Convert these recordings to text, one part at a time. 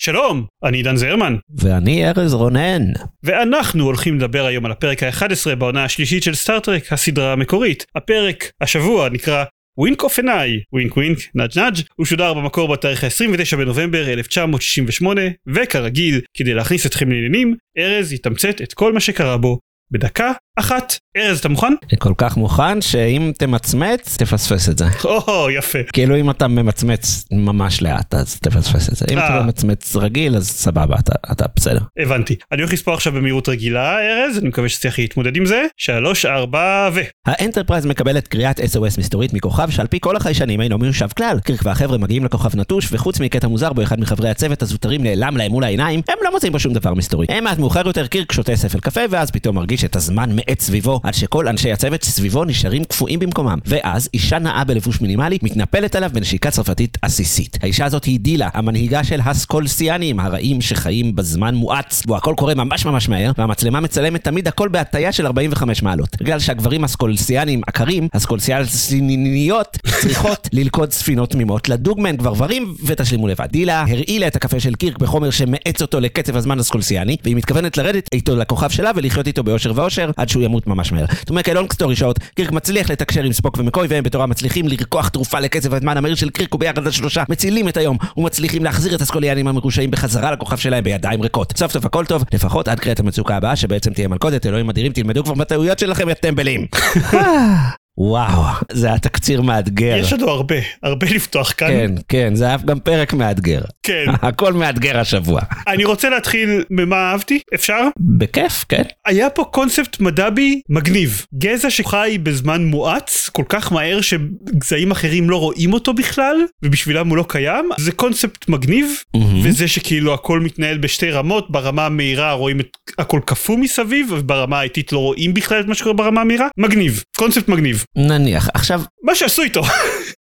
שלום, אני עידן זרמן, ואני ארז רונן. ואנחנו הולכים לדבר היום על הפרק ה-11 בעונה השלישית של סטאר טרק, הסדרה המקורית. הפרק השבוע נקרא Wink of an Eye, wink wink, nudge nudge, הוא שודר במקור בתאריך ה-29 בנובמבר 1968, וכרגיל, כדי להכניס אתכם לעניינים, ארז יתמצת את כל מה שקרה בו בדקה אחת. ארז, אתה מוכן? כל כך מוכן שאם תמצמץ, תפספס את זה. או, יפה. כאילו אם אתה ממצמץ ממש לאט, אז תפספס את זה. אם אתה אה. ממצמץ רגיל, אז סבבה, אתה, אתה בסדר. הבנתי. אני הולך לספור עכשיו במהירות רגילה, ארז, אני מקווה שתצליח להתמודד עם זה. שלוש, ארבע, ו... האנטרפרייז מקבלת קריאת SOS מסתורית מכוכב שעל פי כל החיישנים אינו מיושב כלל. קירק והחבר'ה מגיעים לכוכב נטוש, וחוץ מקטע מוזר בו אחד מחברי הצוות הזוטרים נעלם להם מול העיניים, הם לא מוצאים בו שום דבר מסתורי. מעט מאוחר יותר קירק שותה ספל קפה, ואז פתאום מרגיש את הזמן מאט סביבו, עד שכל אנשי הצוות סביבו נשארים קפואים במקומם. ואז אישה נאה בלבוש מינימלי מתנפלת עליו בנשיקה צרפתית עסיסית. האישה הזאת היא דילה, המנהיגה של הסקולסיאנים, הרעים שחיים בזמן מואץ, בו הכל קורה ממש ממש מהר, והמצלמה מצלמת תמיד הכל בהטייה של 45 מעלות. בגלל שהגברים הסקולסיאנים עקרים, הסקולסיאניות צריכות ללכוד ספינות תמימות, לדוג מהן גברברים ותשלימו לבד. דילה הרעילה את הקפה של קירק בחומר שמאץ אותו לקצב הזמן הסקולסיאני, והיא מתכוונת לרדת איתו לכוכב שלה ולחיות איתו באושר ואושר עד שהוא ימות ממש מהר. זאת אומרת, לונג סטורי שעות, קירק מצליח לתקשר עם ספוק ומקוי והם בתורם מצליחים לרקוח תרופה לקצב הזמן המהיר של קירק וביחד השלושה מצילים את היום ומצליחים להחזיר את הסקוליאנים המרושעים בחזרה לכוכב שלהם בידיים ריקות. סוף סוף הכל טוב, לפחות עד קריאת המצוקה הבאה שבעצם תהיה מלכודת, אלוהים אדירים, תלמדו כבר מהטעויות שלכם, יא טמבלים. וואו, זה היה תקציר מאתגר. יש לנו הרבה, הרבה לפתוח כאן. כן, כן, זה היה גם פרק מאתגר. כן. הכל מאתגר השבוע. אני רוצה להתחיל ממה אהבתי, אפשר? בכיף, כן. היה פה קונספט מדבי מגניב. גזע שחי בזמן מואץ, כל כך מהר שגזעים אחרים לא רואים אותו בכלל, ובשבילם הוא לא קיים, זה קונספט מגניב, מהמם. וזה שכאילו הכל מתנהל בשתי רמות, ברמה המהירה רואים את הכל קפוא מסביב, וברמה האיטית לא רואים בכלל את מה שקורה ברמה המהירה, מגניב, קונספט מגניב. נניח. עכשיו, מה שעשו איתו.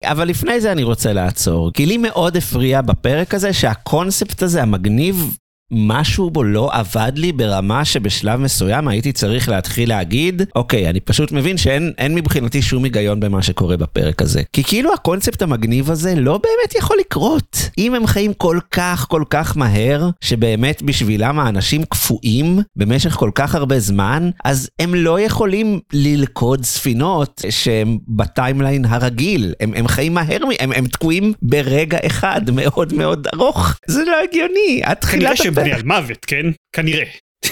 אבל לפני זה אני רוצה לעצור, כי לי מאוד הפריע בפרק הזה שהקונספט הזה המגניב, משהו בו לא עבד לי ברמה שבשלב מסוים הייתי צריך להתחיל להגיד, אוקיי, אני פשוט מבין שאין אין מבחינתי שום היגיון במה שקורה בפרק הזה. כי כאילו הקונספט המגניב הזה לא באמת יכול לקרות. אם הם חיים כל כך כל כך מהר, שבאמת בשבילם האנשים קפואים במשך כל כך הרבה זמן, אז הם לא יכולים ללכוד ספינות שהם בטיימליין הרגיל. הם, הם חיים מהר, הם, הם תקועים ברגע אחד מאוד מאוד ארוך. זה לא הגיוני. עד בני אלמוות, כן? כנראה.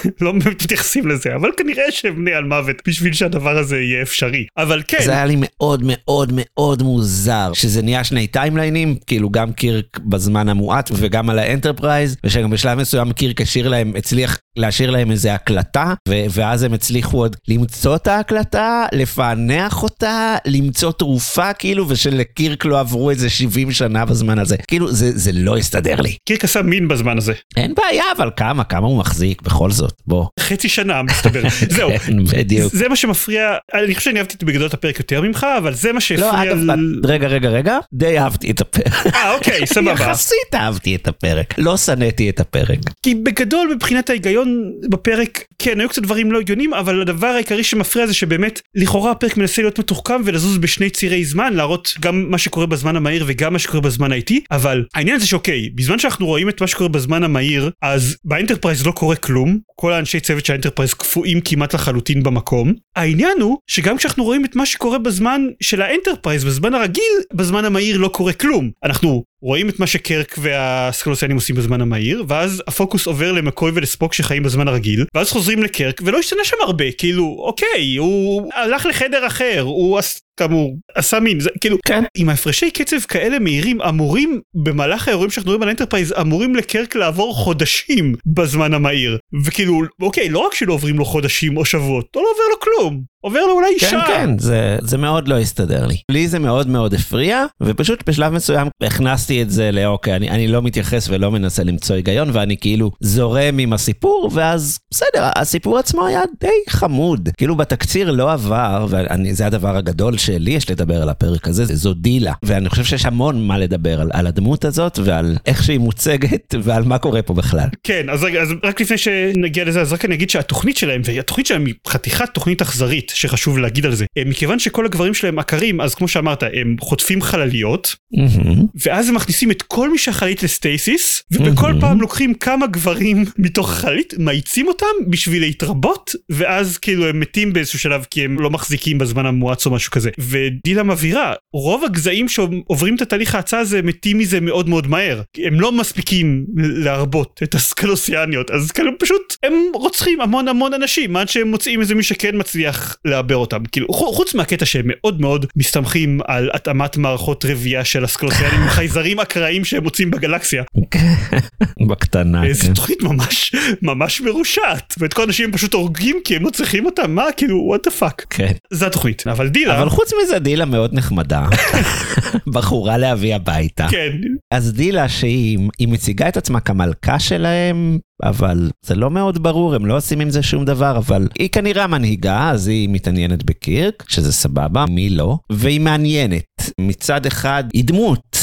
לא מתייחסים לזה, אבל כנראה שהם בני אלמוות בשביל שהדבר הזה יהיה אפשרי. אבל כן, זה היה לי מאוד מאוד מאוד מוזר שזה נהיה שני טיימליינים כאילו גם קירק בזמן המואץ וגם על האנטרפרייז ושגם בשלב מסוים קירק השאיר להם הצליח להשאיר להם איזה הקלטה ו- ואז הם הצליחו עוד למצוא את ההקלטה לפענח אותה למצוא תרופה כאילו ושלקירק לא עברו איזה 70 שנה בזמן הזה כאילו זה זה לא הסתדר לי קירק עשה מין בזמן הזה. אין בעיה אבל כמה כמה הוא מחזיק בכל זאת בוא. חצי שנה מסתבר. זהו. כן, בדיוק. זה מה שמפריע, אני חושב שאני אהבתי בגדול את הפרק יותר ממך, אבל זה מה לא, שהפריע... אגב, ל- רגע, רגע, רגע, די אהבתי את הפרק. אה, אוקיי, סבבה. יחסית אהבתי את הפרק, לא שנאתי את הפרק. כי בגדול מבחינת ההיגיון בפרק, כן, היו קצת דברים לא הגיוניים, אבל הדבר העיקרי שמפריע זה שבאמת, לכאורה הפרק מנסה להיות מתוחכם ולזוז בשני צירי זמן, להראות גם מה שקורה בזמן המהיר וגם מה שקורה בזמן האיטי, אבל העניין זה שאוקיי, בזמן שאנחנו רואים את מה שקורה בזמן המהיר, אז באנטרפרייז לא קורה כלום, כל האנשי צוות של האנטרפרייז קפואים כמעט לחלוטין במקום. העניין הוא שגם כשאנחנו רואים את מה שקורה בזמן של האנטרפרייז, בזמן הרגיל, בזמן המהיר לא קורה כלום. אנחנו רואים את מה שקירק והסקלוסיאנים עושים בזמן המהיר, ואז הפוקוס עובר למקוי ולספוק שחיים בזמן הרגיל, ואז חוזרים לקירק ולא השתנה שם הרבה, כאילו, אוקיי, הוא הלך לחדר אחר, הוא עש... כאמור עשה מין זה כאילו כן. עם ההפרשי קצב כאלה מהירים אמורים במהלך האירועים שאנחנו רואים על האנטרפרייז אמורים לקירק לעבור חודשים בזמן המהיר וכאילו אוקיי לא רק שלא עוברים לו חודשים או שבועות לא, לא עובר לו כלום boom. עובר לו אולי כן, שעה. כן, זה, זה מאוד לא הסתדר לי. לי זה מאוד מאוד הפריע, ופשוט בשלב מסוים הכנסתי את זה לאוקיי, אני, אני לא מתייחס ולא מנסה למצוא היגיון, ואני כאילו זורם עם הסיפור, ואז בסדר, הסיפור עצמו היה די חמוד. כאילו בתקציר לא עבר, וזה הדבר הגדול שלי יש לדבר על הפרק הזה, זו דילה. ואני חושב שיש המון מה לדבר על, על הדמות הזאת, ועל איך שהיא מוצגת, ועל מה קורה פה בכלל. כן אז רגע אז רק לפני שנגיע לזה אז רק אני אגיד שהתוכנית שלהם והתוכנית שלהם היא חתיכת תוכנית אכזרית שחשוב להגיד על זה אה, מכיוון שכל הגברים שלהם עקרים אז כמו שאמרת הם חוטפים חלליות מהמם. ואז הם מכניסים את כל מי שהחללית לסטייסיס ובכל מהמם. פעם לוקחים כמה גברים מתוך החללית מאיצים אותם בשביל להתרבות ואז כאילו הם מתים באיזשהו שלב כי הם לא מחזיקים בזמן המואץ או משהו כזה ודילה מבהירה רוב הגזעים שעוברים את התהליך ההאצה הזה מתים מזה מאוד מאוד מהר הם לא מספיקים להרבות את הסקלוסיאניות אז כאילו פשוט הם רוצחים המון המון אנשים עד שהם מוצאים איזה מי שכן מצליח לעבר אותם כאילו חו- חוץ מהקטע שהם מאוד מאוד מסתמכים על התאמת מערכות רבייה של הסקלוסיאנים עם חייזרים אקראיים שהם מוצאים בגלקסיה בקטנה. איזה כן. תוכנית ממש ממש מרושעת ואת כל האנשים פשוט הורגים כי הם לא צריכים אותם מה כאילו what the fuck כן. זה התוכנית אבל דילה אבל חוץ מזה דילה מאוד נחמדה. בחורה להביא הביתה. כן אז דילה שהיא היא מציגה את עצמה כמלכה שלהם, אבל זה לא מאוד ברור, הם לא עושים עם זה שום דבר, אבל היא כנראה המנהיגה, אז היא מתעניינת בקירק, שזה סבבה, מי לא, והיא מעניינת. מצד אחד, היא דמות.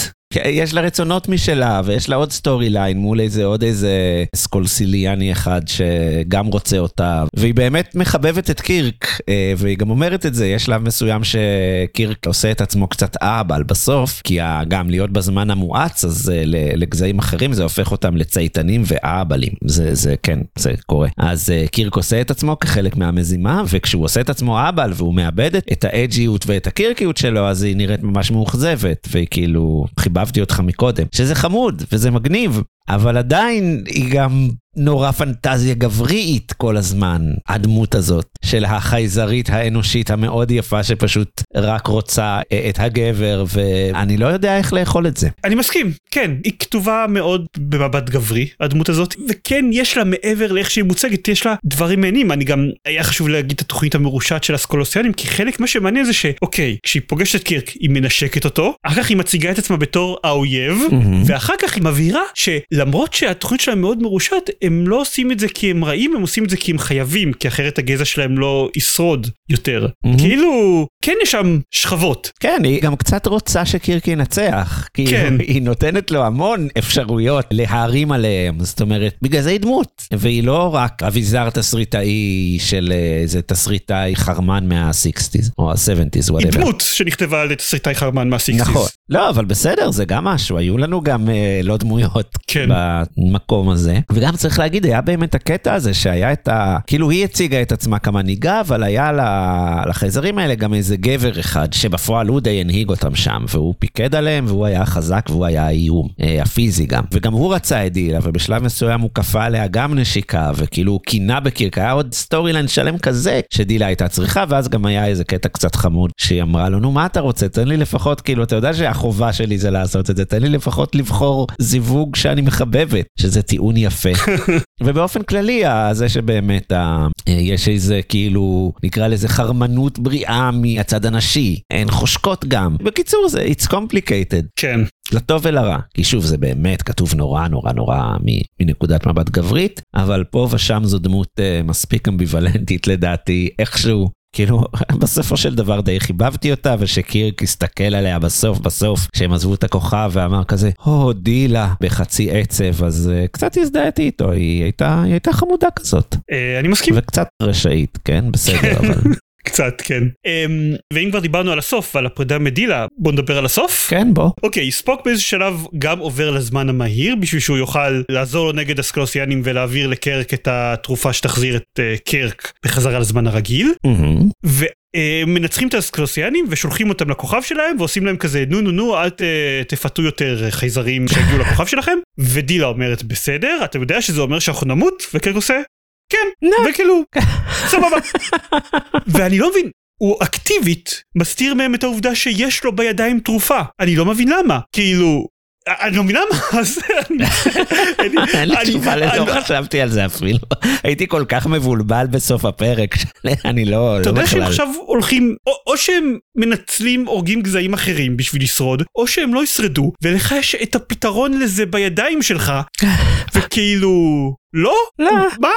יש לה רצונות משלה ויש לה עוד story line מול איזה עוד איזה סקלוסיאני אחד שגם רוצה אותה. והיא באמת מחבבת את קירק אה, והיא גם אומרת את זה יש שלב מסוים שקירק עושה את עצמו קצת אהבל בסוף כי גם להיות בזמן המואץ אז אה, לגזעים אחרים זה הופך אותם לצייתנים ואהבלים. זה זה כן זה קורה. אז אה, קירק עושה את עצמו כחלק מהמזימה וכשהוא עושה את עצמו אהבל והוא מאבד את- האדג'יות ואת הקירקיות שלו אז היא נראית ממש מאוכזבת והיא כאילו חיבבתי אותך מקודם שזה חמוד וזה מגניב אבל עדיין היא גם נורא פנטזיה גברית כל הזמן, הדמות הזאת של החייזרית האנושית המאוד יפה שפשוט רק רוצה אה, את הגבר ואני לא יודע איך לאכול את זה. אני מסכים כן היא כתובה מאוד במבט גברי הדמות הזאת וכן יש לה מעבר לאיך שהיא מוצגת יש לה דברים מעניינים אני גם היה חשוב להגיד את התוכנית המרושעת של הסקולוסיאנים כי חלק מה שמעניין זה שאוקיי כשהיא פוגשת את קירק היא מנשקת אותו אחר כך היא מציגה את עצמה בתור האויב מהמם. ואחר כך היא מבהירה שלמרות שהתוכנית שלהם מאוד מרושעת הם לא עושים את זה כי הם רעים הם עושים את זה כי הם חייבים כי אחרת הגזע שלהם לא ישרוד יותר מהמם. כאילו כן יש שם שכבות כן, היא גם קצת רוצה שקירק ינצח. כאילו, כן. היא נותנת לו המון אפשרויות להערים עליהם, זאת אומרת, בגלל זה היא דמות. והיא לא רק אביזר תסריטאי של אה, איזה תסריטאי חרמן מה-60's, או ה-70's, היא whatever. דמות שנכתבה על תסריטאי חרמן מהסיקסיס. נכון. לא, אבל בסדר, זה גם משהו, היו לנו גם אה, לא דמויות כן. במקום הזה. וגם צריך להגיד, היה באמת הקטע הזה שהיה את ה... כאילו היא הציגה את עצמה כמנהיגה, אבל היה לה- לחייזרים האלה גם איזה גבר אחד, שבפועל הוא די הנהיג אותם שם, והוא פיקד עליהם, והוא היה חזק, והוא היה האיום, אה, הפיזי גם. וגם הוא רצה את דילה, ובשלב מסוים הוא כפה עליה גם נשיקה, וכאילו הוא קינא בקירק, היה עוד story line שלם כזה, שדילה הייתה צריכה, ואז גם היה איזה קטע קצת חמוד, שהיא אמרה לו, נו מה אתה רוצה, תן לי לפחות, כאילו, אתה יודע שהחובה שלי זה לעשות את זה, תן לי לפחות לבחור זיווג שאני מחבבת, שזה טיעון יפה. ובאופן כללי, זה שבאמת ה- אה, יש איזה כאילו, נקרא לזה חרמנות בריאה מהצד הנשי, הן חושקות גם. בקיצור, זה it's complicated, כן. לטוב ולרע. כי שוב, זה באמת כתוב נורא נורא נורא מנקודת מבט גברית, אבל פה ושם זו דמות uh, מספיק אמביוולנטית לדעתי, איכשהו. כאילו, בסופו של דבר די חיבבתי אותה, ושקירק הסתכל עליה בסוף בסוף, כשהם עזבו את הכוכב ואמר כזה, הו, דילה, בחצי עצב, אז uh, קצת הזדהיתי איתו, היא הייתה, היא הייתה חמודה כזאת. אה, אני מסכים. וקצת רשאית, כן? בסדר, אבל... קצת כן. אמ, ואם כבר דיברנו על הסוף ועל הפרידה מדילה בוא נדבר על הסוף. כן, בוא. אוקיי ספוק באיזה שלב גם עובר לזמן המהיר בשביל שהוא יוכל לעזור לו נגד הסקלוסיאנים ולהעביר לקרק את התרופה שתחזיר את אה, קרק בחזרה לזמן הרגיל. מהמם. ומנצחים את הסקלוסיאנים ושולחים אותם לכוכב שלהם ועושים להם כזה נו נו נו אל ת, תפתו יותר חייזרים שהגיעו לכוכב שלכם ודילה אומרת בסדר אתה יודע שזה אומר שאנחנו נמות וקרק עושה כן נו. וכאילו סבבה ואני לא מבין הוא אקטיבית מסתיר מהם את העובדה שיש לו בידיים תרופה. אני לא מבין למה. כאילו, אני לא מבין למה, זה, אין לי תשובה לזה, לא חשבתי על זה אפילו. הייתי כל כך מבולבל בסוף הפרק, אני לא, אתה לא יודע שהם. עכשיו הולכים, או, שהם מנצלים, הורגים גזעים אחרים בשביל לשרוד, או שהם לא ישרדו, ולך יש את הפתרון לזה בידיים שלך, וכאילו, לא? לא. מה?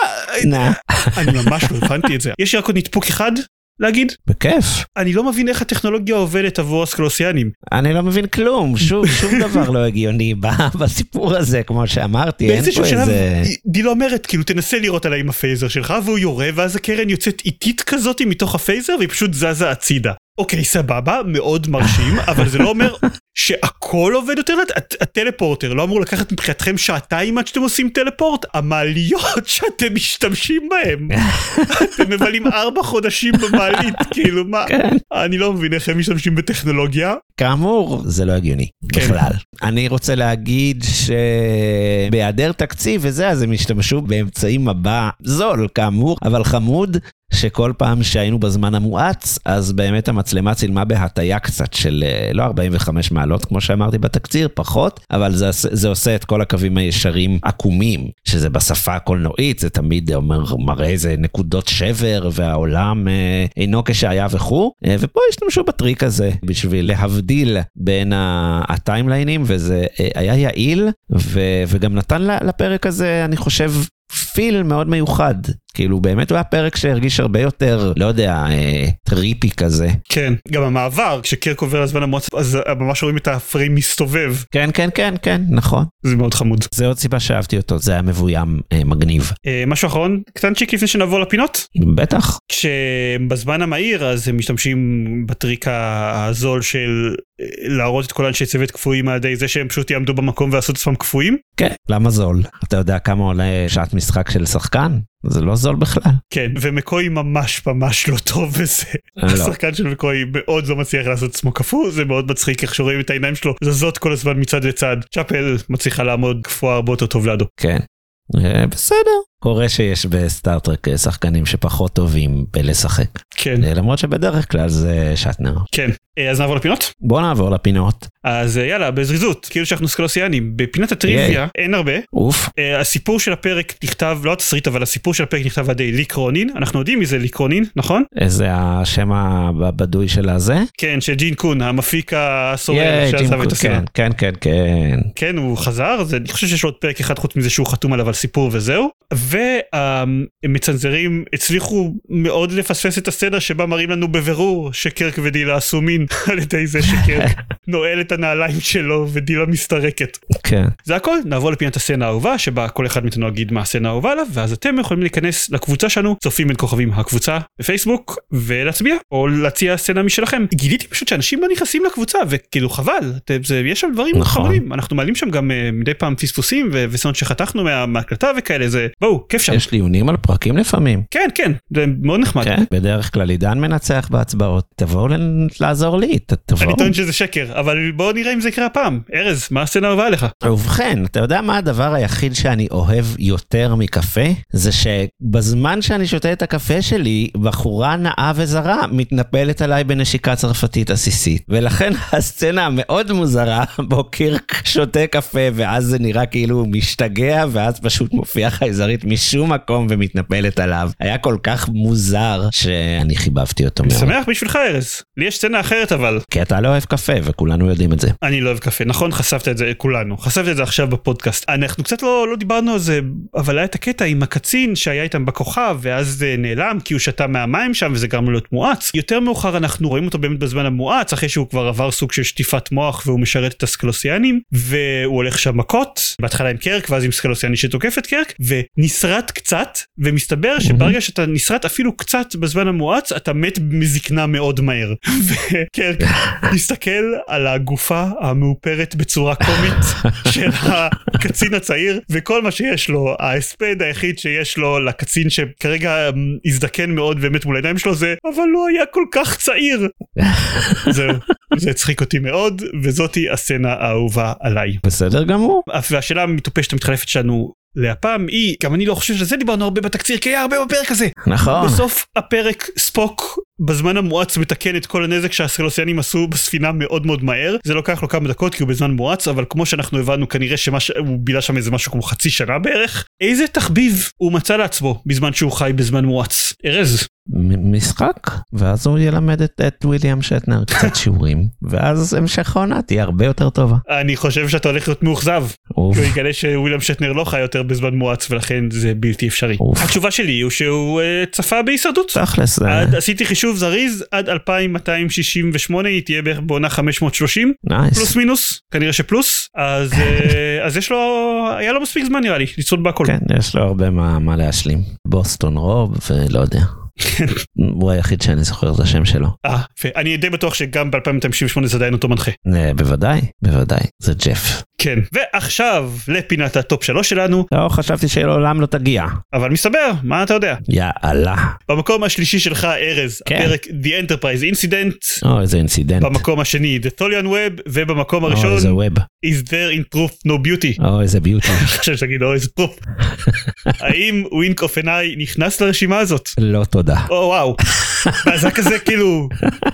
אני ממש לא הבנתי את זה. יש לי רק עוד נדפוק אחד להגיד, בכיף. אני לא מבין איך הטכנולוגיה עובדת עבור הסקלוסיאנים. אני לא מבין כלום, שוב, שום דבר לא הגיוני בסיפור הזה, כמו שאמרתי, אין פה שלב איזה... דילה אומרת כאילו תנסה לירות עליי עם ה phaser שלך והוא יורה ואז הקרן יוצאת איטית כזאת מתוך ה phaser והיא פשוט זזה הצידה. אוקיי סבבה מאוד מרשים אבל זה לא אומר שהכל עובד יותר לאט הט- ה teleporter לא אמור לקחת מבחינתכם שעתיים עד שאתם עושים teleport המעליות שאתם משתמשים בהם אתם מבלים ארבע חודשים במעלית כאילו מה כן. אני לא מבין איך הם משתמשים בטכנולוגיה כאמור, זה לא הגיוני כן. בכלל. אני רוצה להגיד שבהיעדר תקציב וזה, אז הם השתמשו באמצעים מבע זול, כאמור, אבל חמוד. שכל פעם שהיינו בזמן המואץ, אז באמת המצלמה צילמה בהטייה קצת של אה, לא 45 מעלות, כמו שאמרתי בתקציר, פחות, אבל זה, זה עושה את כל הקווים הישרים עקומים, שזה בשפה הקולנועית, זה תמיד אומר, מראה איזה נקודות שבר, והעולם אה, אינו כשהיה וכו', אה, ופה השתמשו בטריק הזה בשביל להבדיל בין הטיימליינים, וזה אה, היה יעיל, ו- וגם נתן לפרק הזה, אני חושב, פיל מאוד מיוחד. כאילו באמת הוא היה פרק שהרגיש הרבה יותר, לא יודע, אה, טריפי כזה. כן גם המעבר כשקרק עובר לזמן המואץ אז ממש רואים את הפריים מסתובב כן, כן, כן, כן, נכון. זה מאוד חמוד. זה עוד סיבה שאהבתי אותו, זה היה מבוים אה, מגניב. אה, משהו אחרון קטנצ'יק לפני שנעבור לפינות בטח. כשבזמן המהיר אז הם משתמשים בטריק הזול של אה, להראות את כל אנשי צוות קפואים על ידי זה שהם פשוט יעמדו במקום ועשו את עצמם קפואים כן. למה זול? אתה יודע כמה עולה שעת משחק של שחקן? זה לא זול בכלל. כן ומקוי ממש ממש לא טוב בזה. לא. השחקן של מקוי מאוד לא מצליח לעשות עצמו קפוא זה מאוד מצחיק איך שרואים את העיניים שלו זזות כל הזמן מצד לצד צ'אפל מצליחה לעמוד קפואה הרבה יותר טוב לידו. כן. אה, בסדר. קורה שיש בסטארטרק שחקנים שפחות טובים בלשחק. כן אה, למרות שבדרך כלל זה שטנר. כן אה, אז נעבור לפינות. בוא נעבור לפינות. אז אה, יאללה בזריזות כאילו שאנחנו סקלוסיאנים בפינת הטריוויה אין הרבה אוף. הסיפור של הפרק נכתב לא התסריט אבל הסיפור של הפרק נכתב על ידי אנחנו יודעים מי זה ליק רונין נכון? איזה השם הבדוי של הזה? כן של ג'ין קון המפיק הסורר שעזב את הסרט. כן, כן, כן, כן. כן הוא חזר זה אני חושב שיש לו עוד פרק אחד חוץ מזה שהוא חתום עליו על סיפור וזהו והמצנזרים הצליחו מאוד לפספס את הסצנה שבה מראים לנו בבירור שקרק ודילה עשו מין על ידי זה שקרק נועל את הנעליים שלו ודילה מסתרקת. כן. זה הכל נעבור לפינת הסצנה האהובה שבה כל אחד מאיתנו יגיד מה הסצנה האהובה עליו ואז אתם יכולים להיכנס לקבוצה שלנו צופים בין כוכבים הקבוצה בפייסבוק ולהצביע או להציע סצנה משלכם גיליתי פשוט שאנשים לא נכנסים לקבוצה וכאילו חבל זה, יש שם דברים נכון. חמודים אנחנו מעלים שם גם uh, מדי פעם פספוסים וסצנות שחתכנו מה- מההקלטה וכאלה זה בואו כיף שם יש דיונים על פרקים לפעמים. כן כן זה מאוד נחמד. כן. בדרך כלל עידן מנצח בהצבעות. תבואו לעזור לי, ת- אני תבואו. טוען שזה שקר אבל בואו נראה אם זה יקרה הפעם ארז מה הסצנה האהובה עליך ובכן, אתה יודע מה הדבר היחיד שאני אוהב יותר מקפה? זה שבזמן שאני שותה את הקפה שלי, בחורה נאה וזרה מתנפלת עליי בנשיקה צרפתית עסיסית. ולכן הסצנה המאוד מוזרה, בו קירק שותה קפה, ואז זה נראה כאילו הוא משתגע, ואז פשוט מופיעה חייזרית משום מקום ומתנפלת עליו. היה כל כך מוזר, שאני חיבבתי אותו אני מאוד. שמח בשבילך ארז לי יש סצנה אחרת אבל כי אתה לא אוהב קפה, וכולנו יודעים את זה. אני לא אוהב קפה נכון חשפת את זה כולנו חשפת את זה עכשיו בפודקאסט אנחנו קצת לא לא דיברנו על זה אבל היה את הקטע עם הקצין שהיה איתם בכוכב ואז זה נעלם כי הוא שתה מהמים שם וזה גרם לו להיות מואץ יותר מאוחר אנחנו רואים אותו באמת בזמן המואץ אחרי שהוא כבר עבר סוג של שטיפת מוח והוא משרת את הסקלוסיאנים והוא הולך שם מכות בהתחלה עם קרק ואז עם סקלוסיאני שתוקף את קרק ונסרט קצת ומסתבר שברגע שאתה נסרט אפילו קצת בזמן המואץ אתה מת מזקנה מאוד מהר וקרק מסתכל על הגופה המאופרת בצורה קומית של הקצין הצעיר וכל מה שיש לו ההספד היחיד שיש לו לקצין שכרגע אמ, הזדקן מאוד ומת מול העיניים שלו זה אבל לא היה כל כך צעיר. זהו זה הצחיק אותי מאוד וזאתי הסצנה האהובה עליי. בסדר גמור. והשאלה המטופשת המתחלפת שלנו להפעם היא גם אני לא חושב שזה דיברנו הרבה בתקציר כי היה הרבה בפרק הזה. נכון. בסוף הפרק ספוק בזמן המואץ מתקן את כל הנזק שהסרלוסיאנים עשו בספינה מאוד מאוד מהר זה לוקח לו כמה דקות כי הוא בזמן מואץ אבל כמו שאנחנו הבנו כנראה שהוא בילה שם איזה משהו כמו חצי שנה בערך איזה תחביב הוא מצא לעצמו בזמן שהוא חי בזמן מואץ ארז. משחק ואז הוא ילמד את, את וויליאם שטנר קצת שיעורים ואז המשך העונה תהיה הרבה יותר טובה. אני חושב שאתה הולך להיות מאוכזב. הוא יגלה שוויליאם שטנר לא חי יותר בזמן מואץ ולכן זה בלתי אפשרי. התשובה שלי הוא שהוא אה, צפה בהישרדות. תכלס. עד, עשיתי חישוב זריז עד 2268 היא תהיה בערך בעונה 530 nice. פלוס מינוס כנראה שפלוס אז אה, אז יש לו היה לו מספיק זמן נראה לי לצפות בהכל. כן יש לו הרבה מה, מה להשלים. בוסטון רוב ולא יודע. הוא היחיד שאני זוכר את השם שלו. אה, אני די בטוח שגם ב-2098 זה עדיין אותו מנחה. אה, בוודאי, בוודאי, זה ג'ף. כן, ועכשיו לפינת הטופ שלוש שלנו. לא, חשבתי שלעולם לא תגיע. אבל מסתבר, מה אתה יודע? יאללה. במקום השלישי שלך, ארז, כן. הפרק The Enterprise Incident. או, איזה incident. במקום השני, The Tholian Web, ובמקום או, הראשון, איזה web. Is there in truth no beauty. או, איזה beauty. חושב שתגיד, או איזה truth. האם Wink of an Eye נכנס לרשימה הזאת? לא תודה. או וואו. ואז זה כזה כאילו,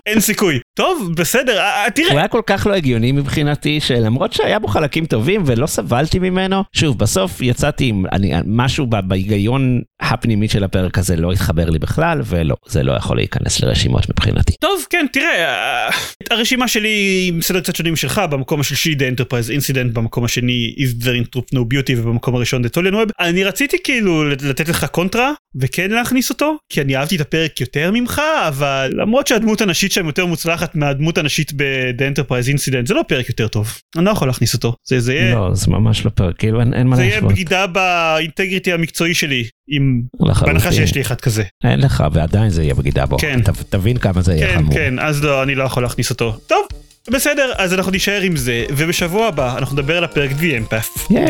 אין סיכוי. טוב, בסדר, אה, אה, תראה. הוא היה כל כך לא הגיוני מבחינתי שלמרות שהיה בו חלקים טובים ולא סבלתי ממנו. שוב בסוף יצאתי עם אני, משהו בהיגיון הפנימי של הפרק הזה לא התחבר לי בכלל ולא זה לא יכול להיכנס לרשימות מבחינתי. טוב, כן, תראה, אה, הרשימה שלי עם סדר קצת שונים שלך, במקום השלישי The Enterprise Incident, במקום השני Is There in Truth No Beauty, ובמקום הראשון The Tolian Web. אני רציתי כאילו לתת לך קונטרה, וכן להכניס אותו, כי אני אהבתי את הפרק יותר ממך, אבל למרות שהדמות הנשית שם יותר מוצלחת מהדמות הנשית ב-The Enterprise Incident, זה לא פרק יותר טוב. אני לא יכול להכניס אותו. זה, זה יהיה... לא זה ממש לא פרק כאילו אין, אין מה זה יהיה להשוות. בגידה באינטגריטי המקצועי שלי, עם... בהנחה שיש לי אחד כזה. אין לך ועדיין זה יהיה בגידה בו. כן. ת, תבין כמה זה יהיה כן, חמור. כן, אז לא, אני לא יכול להכניס אותו. טוב, בסדר, אז אנחנו נישאר עם זה, ובשבוע הבא אנחנו נדבר על הפרק ייי.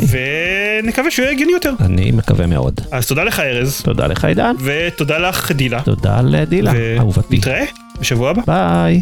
ונקווה שהוא יהיה הגיוני יותר. אני מקווה מאוד. אז תודה לך ארז, תודה לך עידן. ותודה לך דילה, תודה לדילה, אהובתי. ונתראה בשבוע הבא. ביי.